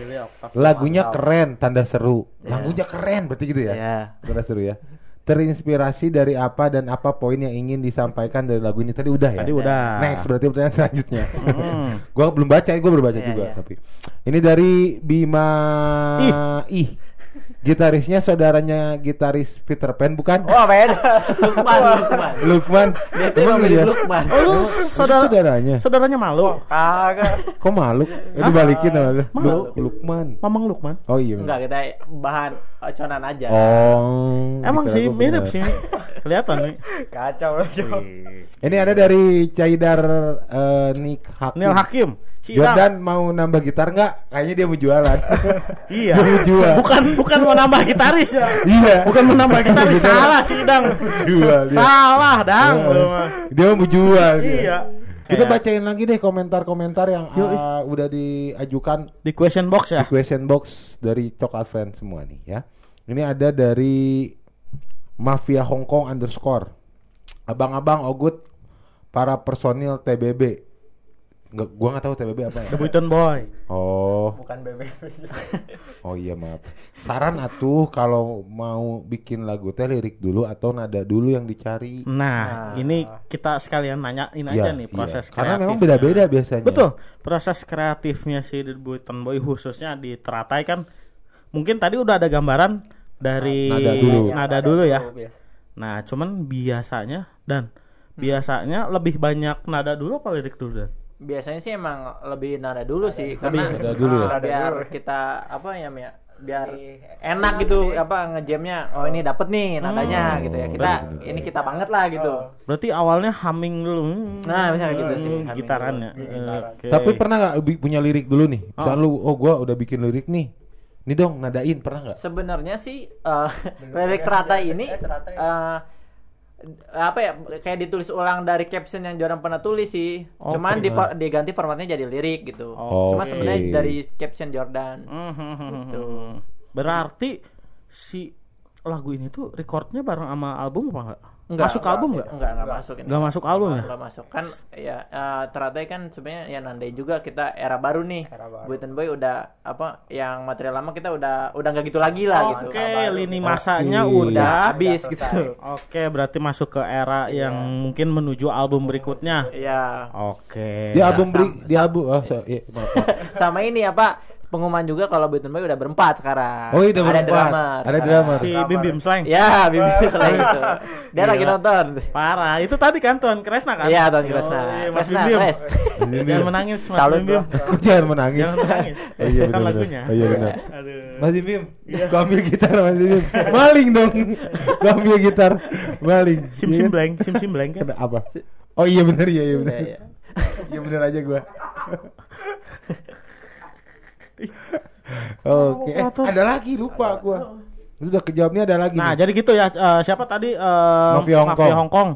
Lagunya keren, tanda seru. Lagunya keren, berarti gitu ya? ya Tanda seru ya. Terinspirasi dari apa dan apa poin yang ingin disampaikan dari lagu ini tadi udah ya? Tadi udah. Next berarti pertanyaan selanjutnya. Hmm. gua belum baca, gua baru baca Iya, juga iya. tapi. Ini dari Bima Ih. Ih. Gitarisnya saudaranya gitaris Peter Pan bukan? Wah beda. Lukman Lukman Lukman. dia tuh Emang iya? Lukman Oh, lu Emang saudara saudaranya. saudaranya malu. Kagak. Kok malu? Eh, dibalikin sama lu. Malu. Lu- Lukman. Mamang Lukman. Oh iya. enggak kita bahan oconan aja Oh. Emang sih mirip sih. Kelihatan nih. Kacau loh. Ini ada dari Caidar eh, Nick Hakim. Neil Hakim. Jordan mau nambah gitar nggak? Kayaknya dia mau jualan. Iya. Dia mau jual. Bukan bukan mau nambah gitaris ya. iya. Bukan mau nambah gitaris salah sih Dang. jual dia. Salah Dang. Iya. mah. Dia mau jual. dia. Iya. Kita Kayak bacain lagi deh komentar-komentar yang ah, udah diajukan di question box ya. di question box dari Coklat Friend semua nih ya. Ini ada dari Mafia Hongkong underscore. Abang-abang Ogut para personil TBB. Nggak, gua nggak tahu TBB apa ya. The Buiton Boy. Oh, Bukan BBB. oh iya maaf. Saran atuh kalau mau bikin lagu teh lirik dulu atau nada dulu yang dicari. Nah, ini kita sekalian nanyain aja Iya, nih iya. proses Karena memang kreatifnya. beda-beda biasanya. Betul. Proses kreatifnya si The Buiton Boy khususnya di Teratai kan mungkin tadi udah ada gambaran dari Nada dulu. nada dulu ya. biasa. Nah, cuman biasanya dan biasanya lebih banyak nada dulu apa lirik dulu dan? Biasanya sih emang lebih nada dulu sih karena nada dulu ya? Nada biar dulu. kita apa ya Mia biar Lebih enak enak gitu sih. apa ngejamnya oh ini dapet nih nadanya Hmm. gitu ya kita Bener-bener. ini kita banget lah gitu Berarti awalnya humming dulu. Hmm, Nah, misalnya gitu sih, hmm, Gitarannya. Oke. Tapi pernah nggak punya lirik dulu nih? Oh. Lu, oh gua udah bikin lirik nih. Ini dong nadain pernah nggak? sebenarnya sih eh, lirik teratai ini eh, apa ya kayak ditulis ulang dari caption yang Jordan pernah tulis sih Oh, cuman di, diganti formatnya jadi lirik gitu Oh, cuma oke. sebenarnya dari caption Jordan Hmm, Gitu. Berarti si lagu ini tuh recordnya bareng sama album apa enggak? Enggak, masuk ke album enggak? Enggak, enggak masuk ini. Enggak masuk album ya? Enggak masuk. Kan ya eh, teratai kan sebenarnya ya nandain juga kita era baru nih. Era baru. Boyton Boy udah apa yang material lama kita udah udah nggak gitu lagi lah gitu. Oke, Baru. lini masanya Udah udah Udah habis gitu. Oke, berarti masuk ke era Iya. yang mungkin menuju album berikutnya. Ya. Oke. Di album beri, di album, oh, so, iya, maaf. Sama ini apa? Pengumuman juga kalau Boyton Boy udah berempat sekarang. Oh, iya, udah Ada berempat. drummer. Ada drummer. Si Bim Bim Slang. Ya, Bibi selain itu. Dia lagi nonton. Parah. Itu tadi kan Tuan Kresna kan? Iya, Tuan Kresna. Oh, iya, Mas Kresna, Bim Bim. Kres. Jangan menangis Mas Salut, Bim Bim. jangan menangis. Jangan menangis. Oh iya kan benar. lagunya. Oh iya benar. Aduh. Mas Bim, gua ambil gitar Mas Bim. Maling dong. Gua ambil gitar. Maling. Sim Iya sim kan? blank, sim sim blank kan. Apa? Oh iya benar iya iya benar. Iya, iya. Iya benar aja gua. Oke, eh, Apa tuh? ada lagi lupa gua. Itu udah kejawabnya ada lagi. Nah, nih. jadi gitu ya. eh, siapa tadi? eh, Mafia Hongkong. Hongkong.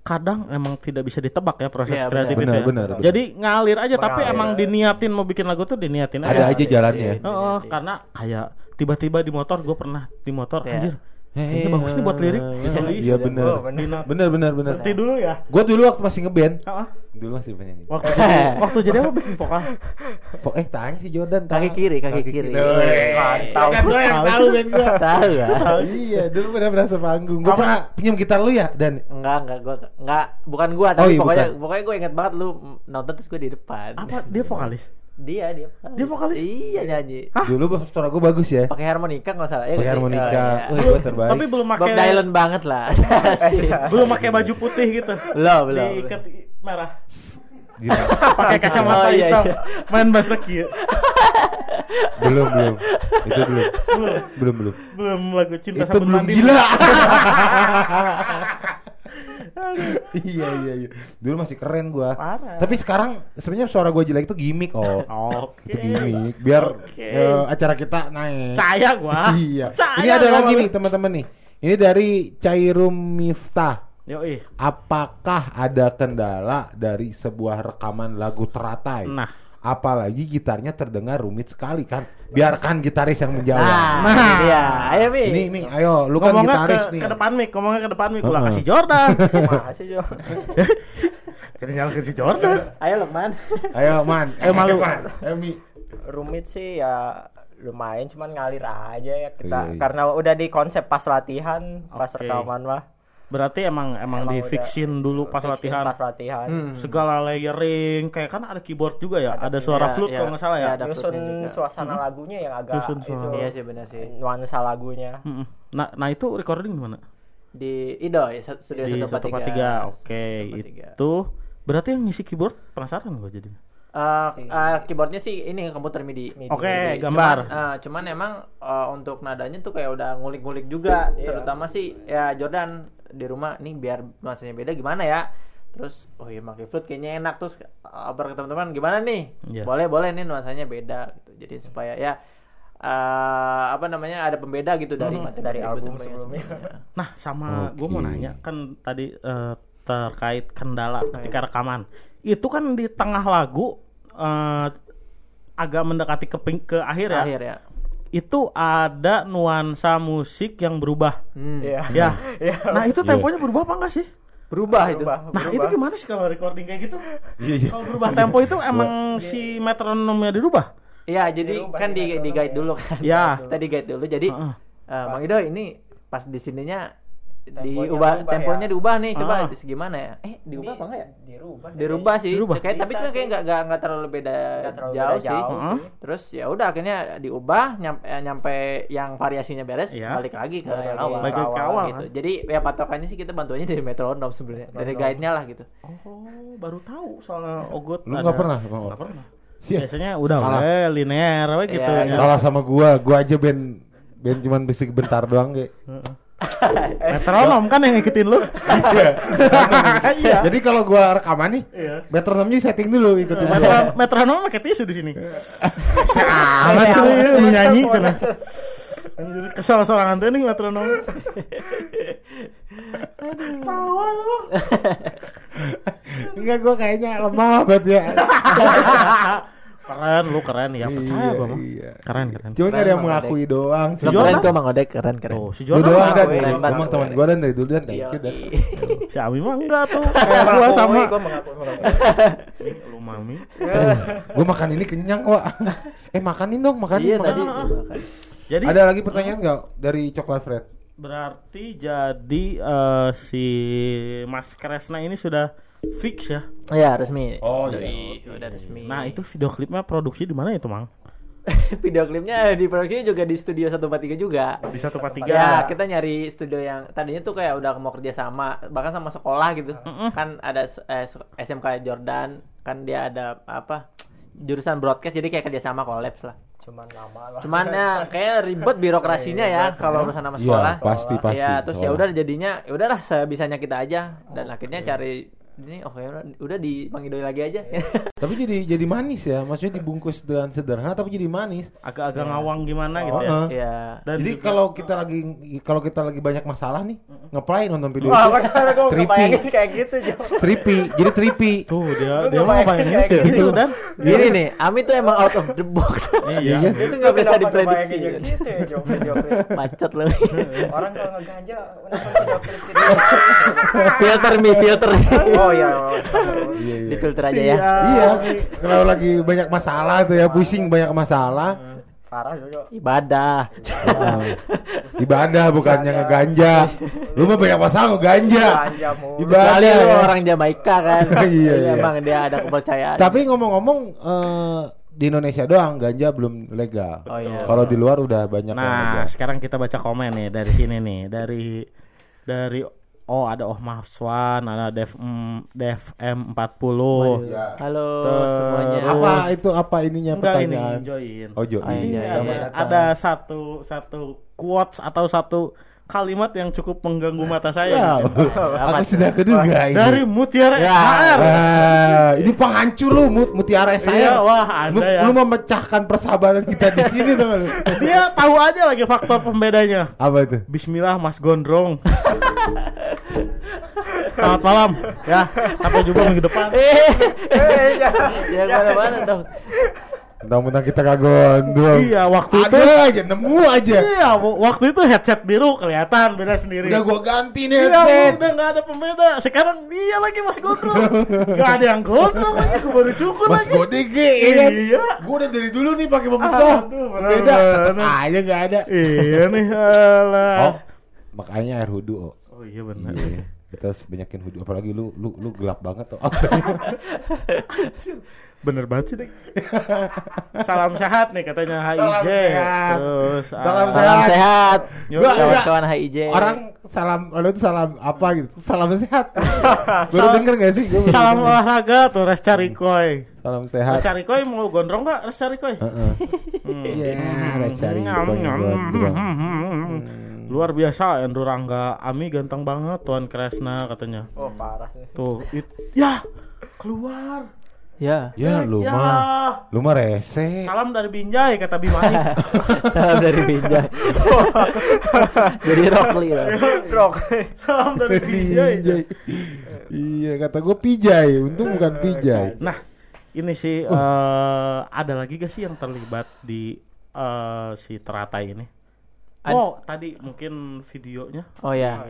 kadang emang tidak bisa ditebak ya proses Iya, kreatif benar. itu ya. Benar, benar. Jadi ngalir aja tapi Mengalir. emang diniatin mau bikin lagu tuh diniatin aja. Ada aja jalannya. Oh, oh, karena kayak tiba-tiba di motor gue pernah di motor Iya. anjir. Kayaknya bagus nih buat lirik. Ditulis. Iya benar. Oh, benar. Dinat- Benar benar benar. Dulu ya. Gue dulu waktu masih ngeband, dulu masih penyanyi. Waktu jadi, waktu jadi apa bikin vokal? Pok eh tanya si Jordan. Kaki kiri, kaki kiri. Weh, Mantap. Kan gue yang tahu band gue. Tahu ya? Iya, dulu pernah berasa panggung. Gue Apa? pernah pinjam gitar lu ya dan Enggak, enggak gua enggak bukan gua Oh, tapi iya, pokoknya bukan. pokoknya gua ingat banget lu nonton terus gua di depan. Apa dia vokalis? Dia dia. Dia vokalis? Iya nyanyi. dulu suara gue bagus ya. Pakai harmonika enggak salah. ya Pakai nggak sih? harmonika. Oh, iya. Wih, gue terbaik. Tapi belum Bob pakai Dylan banget lah. Asik. belum pakai baju putih gitu. Belum, belum. Diikat merah. Pakai kacamata Oh, iya, hitam. iya. Main bass lagi ya. belum belum. Itu belum. Belum belum. Belum lagu cinta Itu belum mandi. gila. Iya iya iya. Dulu masih keren gua. Parah. Tapi sekarang sebenarnya suara gua jelek itu gimmick oh. Oke. Itu gimmick biar Oke. eh, acara kita naik. Percaya gua. Iya. Percaya Ini ada lagi nih teman-teman nih. Ini dari Cairum Miftah. Yoi. Apakah ada kendala dari sebuah rekaman lagu teratai? Nah. Apalagi gitarnya terdengar rumit sekali kan. Biarkan gitaris yang menjawab. Nah, Nah. iya. Ayo Mi. Ini nih, ayo lu kan Ngomongnya gitaris ke, nih. ke depan mic, ngomongnya ke depan mic. Gua Heeh. kasih Jordan. Masih Jo. Kita nyala ke si Jordan. Ayo Lukman. Ayo man, Eh, malu. Ayo Mi. Rumit sih ya lumayan cuman ngalir aja ya Iya, kita iya. karena udah di konsep pas latihan pas Oke. rekaman mah Berarti emang emang, Emang di fixin dulu pas fixin latihan. pas latihan Hmm. Segala layering, kayak kan ada keyboard juga ya, ada, Ada suara Iya, flute iya. kalau nggak salah ya. Ada nyusun suasana lagunya yang agak Nyusun itu suara. Iya sih benar sih. nuansa lagunya Mm-mm. Nah, nah itu recording di mana? Di Idoy studio Di 143. 143. Oke, 143. itu berarti yang ngisi keyboard penasaran gua jadi. Eh, eh, keyboardnya sih ini komputer MIDI. MIDI. Oke, Jadi, gambar. Cuman, eh, cuman emang eh, untuk nadanya tuh kayak udah ngulik-ngulik juga. Iya. Terutama sih ya Jordan di rumah nih biar nuansanya beda gimana ya. Terus oh iya pakai flute kayaknya enak terus kabar ke teman-teman gimana nih? Iya. Boleh boleh nih nuansanya beda gitu. Jadi supaya ya eh, apa namanya ada pembeda gitu dari Hmm, materi dari album sebelumnya. sebelumnya. Nah, sama gue mau nanya kan tadi eh, terkait kendala ketika rekaman. Itu kan di tengah lagu eh, agak mendekati ke ping- ke akhir ya. Akhir ya. Itu ada nuansa musik yang berubah. Hmm. Iya. Ya. Iya. Nah, itu temponya berubah apa enggak sih? Berubah itu. Berubah, Nah, berubah. itu gimana sih kalau recording kayak gitu? Iya iya. Kalau berubah tempo itu emang si metronomnya dirubah? Iya, jadi Dirubah kan di di, guide dulu kan. Ya. Kita di guide dulu. Jadi eh, Bang Ido ini pas di sininya Temponya diubah berubah temponya ya. diubah nih. Coba Ah. gimana ya? Eh, diubah apa enggak ya? dirubah Dirubah sih. Dirubah. Kayak tapi itu kayak sih. enggak enggak enggak terlalu beda Nggak terlalu jauh, beda sih. jauh Heeh. sih. Terus ya udah akhirnya diubah nyampe, nyampe yang variasinya beres Iya. balik lagi ke Balik awal. Balik ke awal, gitu. kan? Jadi ya patokannya sih kita bantuannya dari metronom sebenarnya. Dari guide-nya lah gitu. Oh, baru tahu soalnya Ogut. Lu ada- nggak pernah? Nggak pernah. Iya. Biasanya udah Salah. we, linear we gitu Iya, ya. Kalah sama gua, gua aja band band cuman bisa bentar doang kayak. Metronom kan yang ngikutin lu. Iya. Jadi kalau gua rekaman nih, Iya. metronomnya setting dulu ikutin gua. Metronom pakai tisu di sini. Amat sih lu nyanyi. Anjir kesal sorangan teh nih metronom. Tawa lu. Enggak gua kayaknya lemah banget ya. Keren lu keren ya percaya gua mah. iya. Keren keren. Cuman gak ada yang mengakui doang. Si keren kok Bang Odek, keren keren. Tuh, si Lu Jordan doang gua banget, mah teman gua dan dari dulu dan Iya. you dan. si Ami mah enggak tuh. Kayak gua sama. Gue mengakui Lu mami. Gua makan ini kenyang kok. eh makanin dong, makanin. Iya tadi. Jadi Ada lagi pertanyaan nggak dari coklat Fred? berarti jadi eh, si Mas Kresna ini sudah fix ya. Iya resmi. Oh, Doi, iya. udah resmi. Nah, itu video klipnya produksi di mana itu, Mang? video klipnya di produksinya juga di studio 143 juga. Di 143. Ya, kita nyari studio yang tadinya tuh kayak udah mau kerja sama, bahkan sama sekolah gitu. Kan ada eh, SMK Jordan, kan dia ada apa? jurusan broadcast jadi kayak kerja sama kolaps lah. Cuman nama lah. Cuman ya kayak ribet birokrasinya ya kalau urusan sama Iya, sekolah. pasti pasti. Ya, terus ya udah jadinya ya udahlah sebisanya kita aja dan akhirnya cari ini oke udah, udah dipanggil doi lagi aja. Tapi jadi jadi manis ya, maksudnya dibungkus dengan sederhana tapi jadi manis. agak-agak ngawang gimana gitu ya Heeh. Iya. dan jadi juga- kalau kita lagi kalau kita lagi banyak masalah nih, ngeplay nonton video Wah, itu. kebayangin kayak gitu, Jo. Trippy, jadi trippy. tuh dia Lu dia nggak mau bayangin kayak gitu gitu. dan Gini nih, Ami tuh emang out of the box. iya Iya. Itu nggak bisa diprediksi. gitu ya, loh. Orang kalau ngeganja gitu. filter mi, filter. Oh iya. Iya, iya. Di filter aja ya. Iya, kalau lagi banyak masalah tuh ya, pusing banyak masalah. Parah, Jo. Ibadah. Heeh. Ibadah bukannya ngeganja. Lu mah banyak masalah ngeganja. Ganja mulu. Ibadah. Kecuali ya. orang Jamaika kan. Iya, iya. Emang dia ada kepercayaan. Tapi ngomong-ngomong eh, di Indonesia doang ganja belum legal. Oh, iya. Kalau di luar udah banyak Nah, sekarang kita baca komen nih dari sini nih, dari dari oh ada Oh Mahswan, ada Dev mm, Dev M40. Ya. Halo Terus- semuanya. Apa itu apa ininya Enggak ini pertanyaan? join. Oh, join. Oh, iya, Ini iya, ada, iya. ada satu satu quotes atau satu kalimat yang cukup mengganggu mata saya. Ya, gitu. aku sudah keduga ini. Dari Mutiara Ya. SHR. Ah, ini penghancur lu Mut, mutiara Iya, saya. wah, lu, ya. lu memecahkan persahabatan kita di sini teman. Dia tahu aja lagi faktor pembedanya. Apa itu? Bismillah Mas Gondrong. Selamat malam ya. Sampai jumpa minggu depan. Eh, Eh, iya. ya mana-mana dong. Mentang-mentang kita kagak gondrong. Iya, waktu Ada itu aja, nemu aja. Iya, waktu itu headset biru kelihatan beda sendiri. Udah gua ganti nih Iya, headset. udah nggak ada pembeda. Sekarang dia lagi Mas Gondrong. Gak ada yang gondrong lagi, gue baru cukur Mas lagi. Godege ya kan? Iya. Gua udah dari dulu nih pakai pembesar. Beda. aja gak ada. Iya nih, alah. Oh, makanya air hudu. Oh. Oh iya benar. Iya. Kita harus banyakin hudu apalagi lu lu lu gelap banget tuh. Bener banget sih, Dek. Salam sehat nih katanya HIJ. Salam sehat. Terus Salam ah, Salam sehat. Yo, Gua- Kawan-kawan HIJ. Orang salam lu itu salam apa gitu? Salam sehat. Baru Salam- denger gak sih? Gua Salam denger. olahraga tuh Res Carikoy. Salam Res sehat. Carikoy mau gondrong gak Res Carikoy? Heeh. Hmm. Iya, cari Nyam, nyam. Luar biasa Endro Rangga Ami ganteng banget Tuan Kresna katanya Oh, parah sih. Tuh it, Ya keluar Ya. Ya lu Ya. mah, lu mah rese. Salam dari Binjai kata Bimani Salam dari Binjai. Jadi Rockly lah. Rock. Salam dari Binjai Pijay. Iya kata gue pijay, untung bukan pijay. Nah ini sih eh, Ada lagi gak sih yang terlibat di eh, Si teratai ini Oh tadi mungkin videonya Oh ya.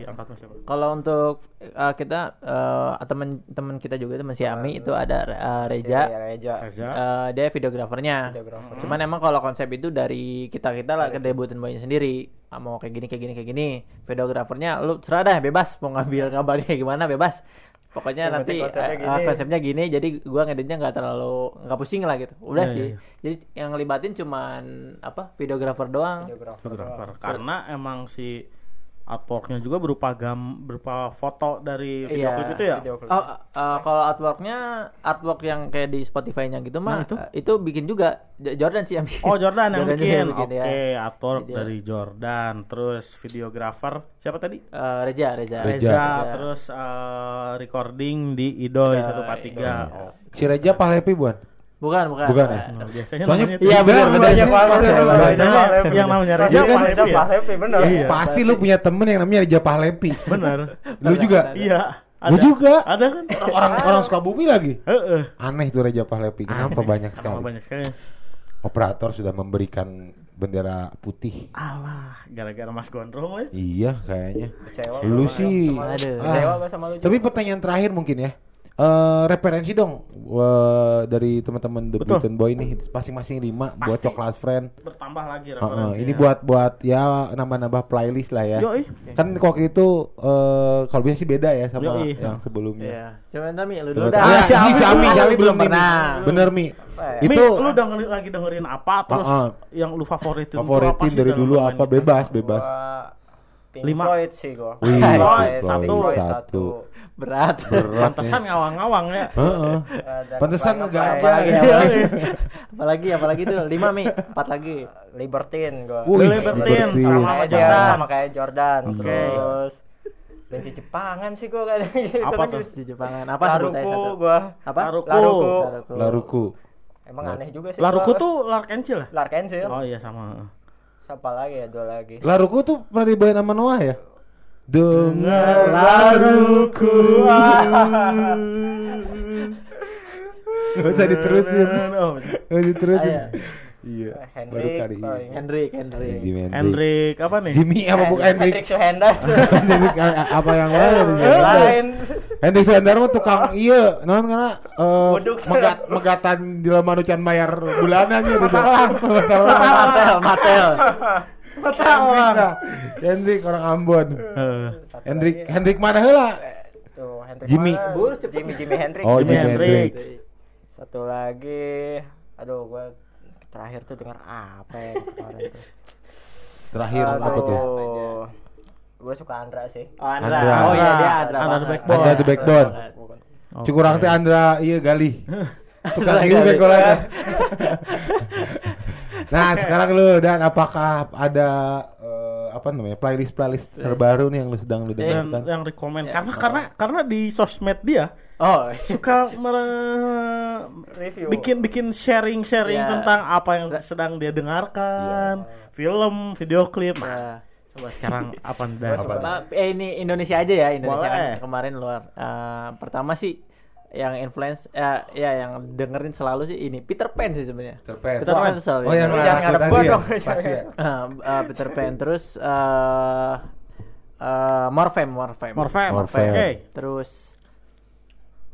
Kalau untuk uh, kita uh, teman-teman kita juga teman si Ami itu ada uh, Reja. Iya, Reja. Reza Uh, dia videografernya. Videografer. Cuman emang kalau konsep itu dari kita kita lah ke debutin boynya sendiri. Ah, mau kayak gini kayak gini kayak gini. Videografernya lu serah dah bebas mau ngambil gambarnya kayak gimana bebas. Pokoknya Yang nanti konsepnya eh, gini. konsepnya gini jadi gua ngeditnya nggak terlalu nggak pusing lah gitu. Udah Iya, sih. iya, Jadi yang ngelibatin cuman apa videografer doang. Videografer. karena emang si artworknya juga berupa gam berupa foto dari video Iya. klip itu ya Video. Oh, uh, kalau artworknya artwork yang kayak di Spotify-nya gitu mah Nah, itu? uh, itu bikin juga Jo- Jordan sih yang bikin. oh Jordan yang Jordan bikin juga oke ya. artwork Jadi, dari Jordan terus videografer siapa tadi Uh, Reja, Reja. Reza, Reza. terus eh, recording di Idoy, 143 iya. oh. Si Reja Palepi bukan? Bukan, bukan. Bukan ya? Nah, biasanya Soalnya namanya Iya, benar, benar. banget. biasanya- yang namanya Reja Iya kan? Ya? Palepi, bener. Iya. Pasti lu punya temen yang namanya Reja Palepi. bener Lu juga? iya Gua juga. ada kan Orang orang Sukabumi lagi. Heeh. Aneh tuh Reja Palepi. Kenapa banyak Kenapa sekali? banyak sekali Operator sudah memberikan bendera putih. alah gara-gara Mas Gondrong ya Iya kayaknya. Kecewa. Lu sih. Aduh. Ah. Kecewa sama lu. Tapi pertanyaan terakhir mungkin ya. Eh referensi dong eh, dari teman-teman The Betul. Beaten Boy nih masing-masing lima buat Pasti. coklat friend. bertambah lagi Heeh, referensinya. ini buat buat ya nambah-nambah playlist lah ya. Yoi. Kan kok itu eh, kalau biasa sih beda ya sama Yoi. yang sebelumnya. Iya. Cuman Tami lu Coba dulu tahu. dah. Ya, si ini Ami si Ami, Ami belum pernah. Bener Mi. Eh, Mi, Itu lu dengerin lagi dengerin apa terus Heeh. yang lu favoritin favoritin dari dulu apa bebas bebas. Pink Lima. Floyd sih gua. Wih, Floyd, satu. Floyd, Satu. Berat. Berat Pantesan nih. ngawang-ngawang ya. Heeh. Eh, dan Pantesan apa- ngeganja apalagi- ya. apalagi, apalagi, apalagi tuh lima mi, empat lagi. Libertine gua. Wih, Libertine, Libertine. sama Kayak Jordan. sama kayak Jordan. Oke. Terus benci Jepangan sih gua kadang gitu. Apa tuh? Di Jepangan apa Laruku gua. Apa? Laruku. Laruku. Laruku. Laruku. Emang aneh juga sih. Laruku tuh Larkencil lah. Larkensil. Oh iya sama. Siapa lagi ya? Dua lagi. Laruku tuh pernah dibawain sama Noah ya? Dengar laruku. Gak usah diterusin. Oh, Gak usah diterusin. Iya. Iya. Hendrik, Baru kali oh, ini. ingat. Hendrik, Hendrik. Jimi Hendrik. Hendrik apa nih? Jimmy apa bukan Hendrik? Hendrik Suhendar. Hendrik a- apa yang lain? Lain. Hendrik Suhendar mah tukang iya, non karena eh, megat megatan di dalam manucan bayar bulanan gitu. Matalang. Matel, Matel. Hendrik dah. Hendrik orang Ambon. Eh, Hendrik lagi. Hendrik mana heula? Tuh, Hendrik Jimmy. Bur. Jimmy Jimmy Hendrik. Oh, Jimi Jimi Hendrix. Hendrix. Satu lagi. Aduh, gua terakhir tuh dengar apa ya kemarin tuh. Terakhir apa tuh? Gue suka Andra sih. Oh, Andra. Andra. Oh iya dia Andra. Andra the Backbone. Andra the Backbone. Oke. Cukurang teh Andra iya gali. Tukang gali. begolan. Nah, sekarang lu dan apakah ada eh, apa namanya playlist playlist terbaru nih yang lu sedang lu yang dengarkan? yang rekomend Ya, karena karena karena di sosmed dia Oh. suka mere- Review. bikin bikin sharing sharing Ya. tentang apa yang sedang dia dengarkan film video klip Ya. nah, coba sekarang apa? Ma- eh, ini Indonesia aja ya Indonesia Boleh. kan kemarin luar Eh, pertama sih yang influence eh, ya yang dengerin selalu sih ini Peter Pan sih sebenarnya Peter Pan. Peter Pan selalu Oh yang Jangan ngarep gua ya? dong. Pasti ya. Eh, eh, Peter Pan terus eh eh Morfem Morfem Morfem Morfem. oke terus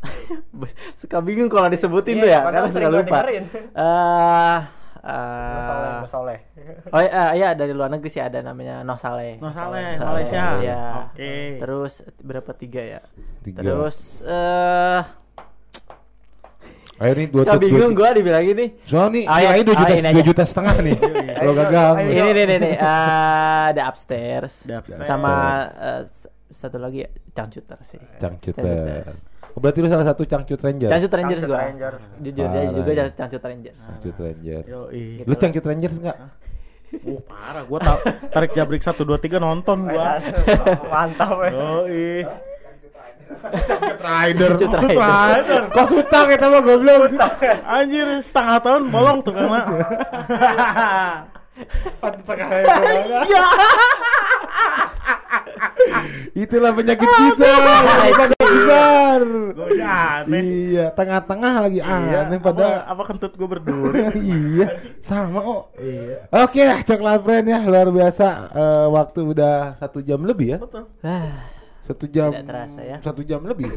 suka bingung kalau disebutin Iya, tuh ya padahal karena suka lupa dengerin. eh Soleh, eh, Soleh. Oh iya, iya dari luar negeri sih ada namanya No Saleh. No Saleh, Saleh, Malaysia. Iya. Oke. Terus berapa tiga ya? Tiga. Terus eh Ayo nih dua dua- bingung dua- gua dibilang gini. Soalnya nih iya. kirain dua juta ini dua aja. juta setengah nih. Kalau Ayo, gagal. ayo. Ini nih nih nih eh, ada upstairs. The Upstairs. Sama eh, satu lagi ya, Cangcuter sih. Cangcuter. Oh, berarti lu salah satu Cangcut Ranger. Cangcut Rangers Cangcut gua. Ranger. Jujur Parah juga ya. Cangcut Rangers. Cangcut Ranger. Lu Cangcut Rangers enggak? Uh, parah gua tau tarik jabrik 1 2 3 nonton gua. Mantap ya. Yoi. Cangcut Rider. Cangcut Rider. Kok utang kita mah goblok. Anjir setengah tahun bolong tuh karena. Iya. Itulah penyakit kita. Penyakit besar. Iya, tengah-tengah lagi Iya, aneh apa, pada apa kentut gua berduri. iya, sama kok. Oke, coklat friend ya luar biasa. Eh, waktu udah satu jam lebih ya. Betul. Satu jam. Tidak terasa ya. Satu jam lebih.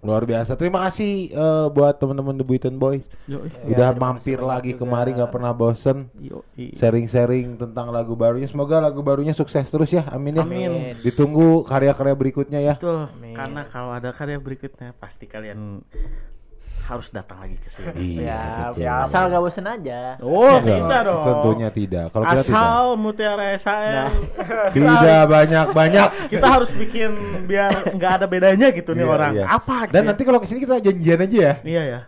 Luar biasa. Terima kasih eh, buat teman-teman The Buiton Boys. Yoi. Udah mampir lagi kemari nggak pernah bosen. Sharing-sharing tentang lagu barunya. Semoga lagu barunya sukses terus ya. Amin ya. Amin. Ditunggu karya-karya berikutnya ya. Betul. Amin. Karena kalau ada karya berikutnya pasti kalian harus datang lagi ke sini. Iya, betul. ya, asal gak bosen aja. Oh, Enggak, tidak dong. Tentunya tidak. Kalau kita tidak. Asal Mutiara SHL. Nah. Tidak banyak-banyak. Kita harus bikin biar nggak ada bedanya gitu nih Iya, orang. iya. Apa gitu? Dan ya? nanti kalau ke sini kita janjian aja ya. Iya ya.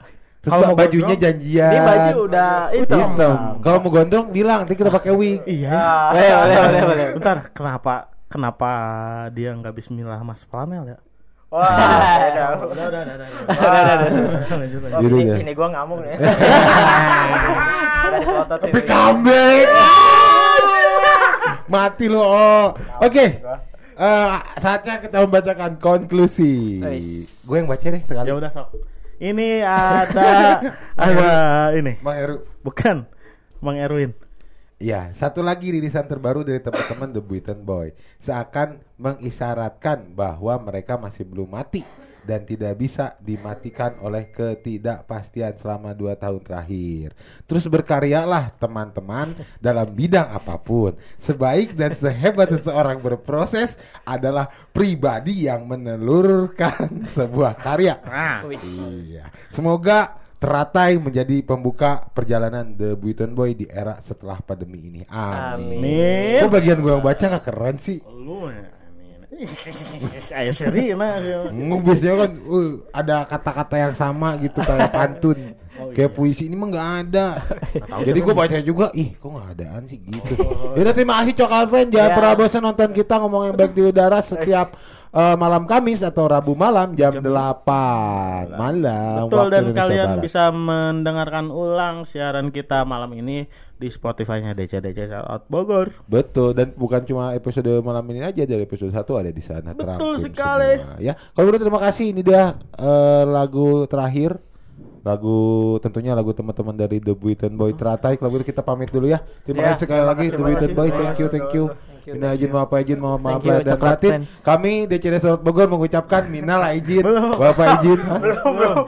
Terus Kalau mau bajunya gondrong, janjian. Ini baju udah hitam. Hitam. Kalau mau gondrong bilang, nanti kita pakai wig. Iya. Boleh, boleh, boleh, boleh. Bentar, kenapa kenapa dia nggak Bismillah Mas Planel ya? Wah. Udah, udah, udah, udah. Udah, udah, udah. Ini, ya. ini gua ngamuk nih. Udah dipelotot Tapi ini. comeback. Mati lo. Oh. Oke. Eh, saatnya kita membacakan konklusi. Gue yang baca deh sekali. Ya udah sok. Ini ada ada ini. Bang Heru. Bukan Bang Erwin. Ya, satu lagi rilisan terbaru dari teman-teman The Buiton Boy seakan mengisyaratkan bahwa mereka masih belum mati dan tidak bisa dimatikan oleh ketidakpastian selama dua tahun terakhir. Terus berkaryalah teman-teman dalam bidang apa pun. Sebaik dan sehebat seseorang berproses adalah pribadi yang menelurkan sebuah karya. Nah. Iya. Semoga teratai menjadi pembuka perjalanan The Buiton Boy di era setelah pandemi ini. Amin. Amin. Kok bagian gue yang baca gak keren sih? lu ya. Ayo Serina. Nggak, biasanya kan uh, ada kata-kata yang sama gitu kayak pantun. kayak puisi ini mah nggak ada. Jadi gue baca juga, ih kok nggak adaan sih gitu. Yaudah terima kasih Cokal Fan, jangan Ya. pernah bosan nonton kita ngomong yang baik di udara setiap eh, malam Kamis atau Rabu malam jam 8 malam. Betul waktu dan Indonesia kalian Barat. bisa mendengarkan ulang siaran kita malam ini di Spotify-nya DC-DC Out Bogor. Betul dan bukan cuma episode malam ini aja dari episode 1 ada di sana Betul sekali. semua, ya. Kalau begitu terima kasih ini dia eh, lagu terakhir lagu tentunya lagu teman-teman dari The Buiton Boy teratai kalau begitu kita pamit dulu ya terima Ya, kasih sekali terima lagi The kasih, Boy thank you thank you Thank you, Mina thank izin maaf izin mohon maaf lahir dan batin. kami DCD Sobat Bogor mengucapkan minal izin bapak izin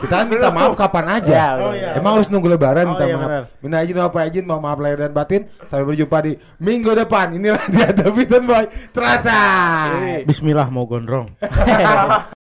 kita minta maaf kapan aja. Ya, Oh, iya. emang harus nunggu lebaran Oh, minta iya, maaf. minal izin bapak izin mohon maaf lahir dan batin. Sampai berjumpa di minggu depan. Inilah dia The Buiton Boy teratai Bismillah mau gondrong.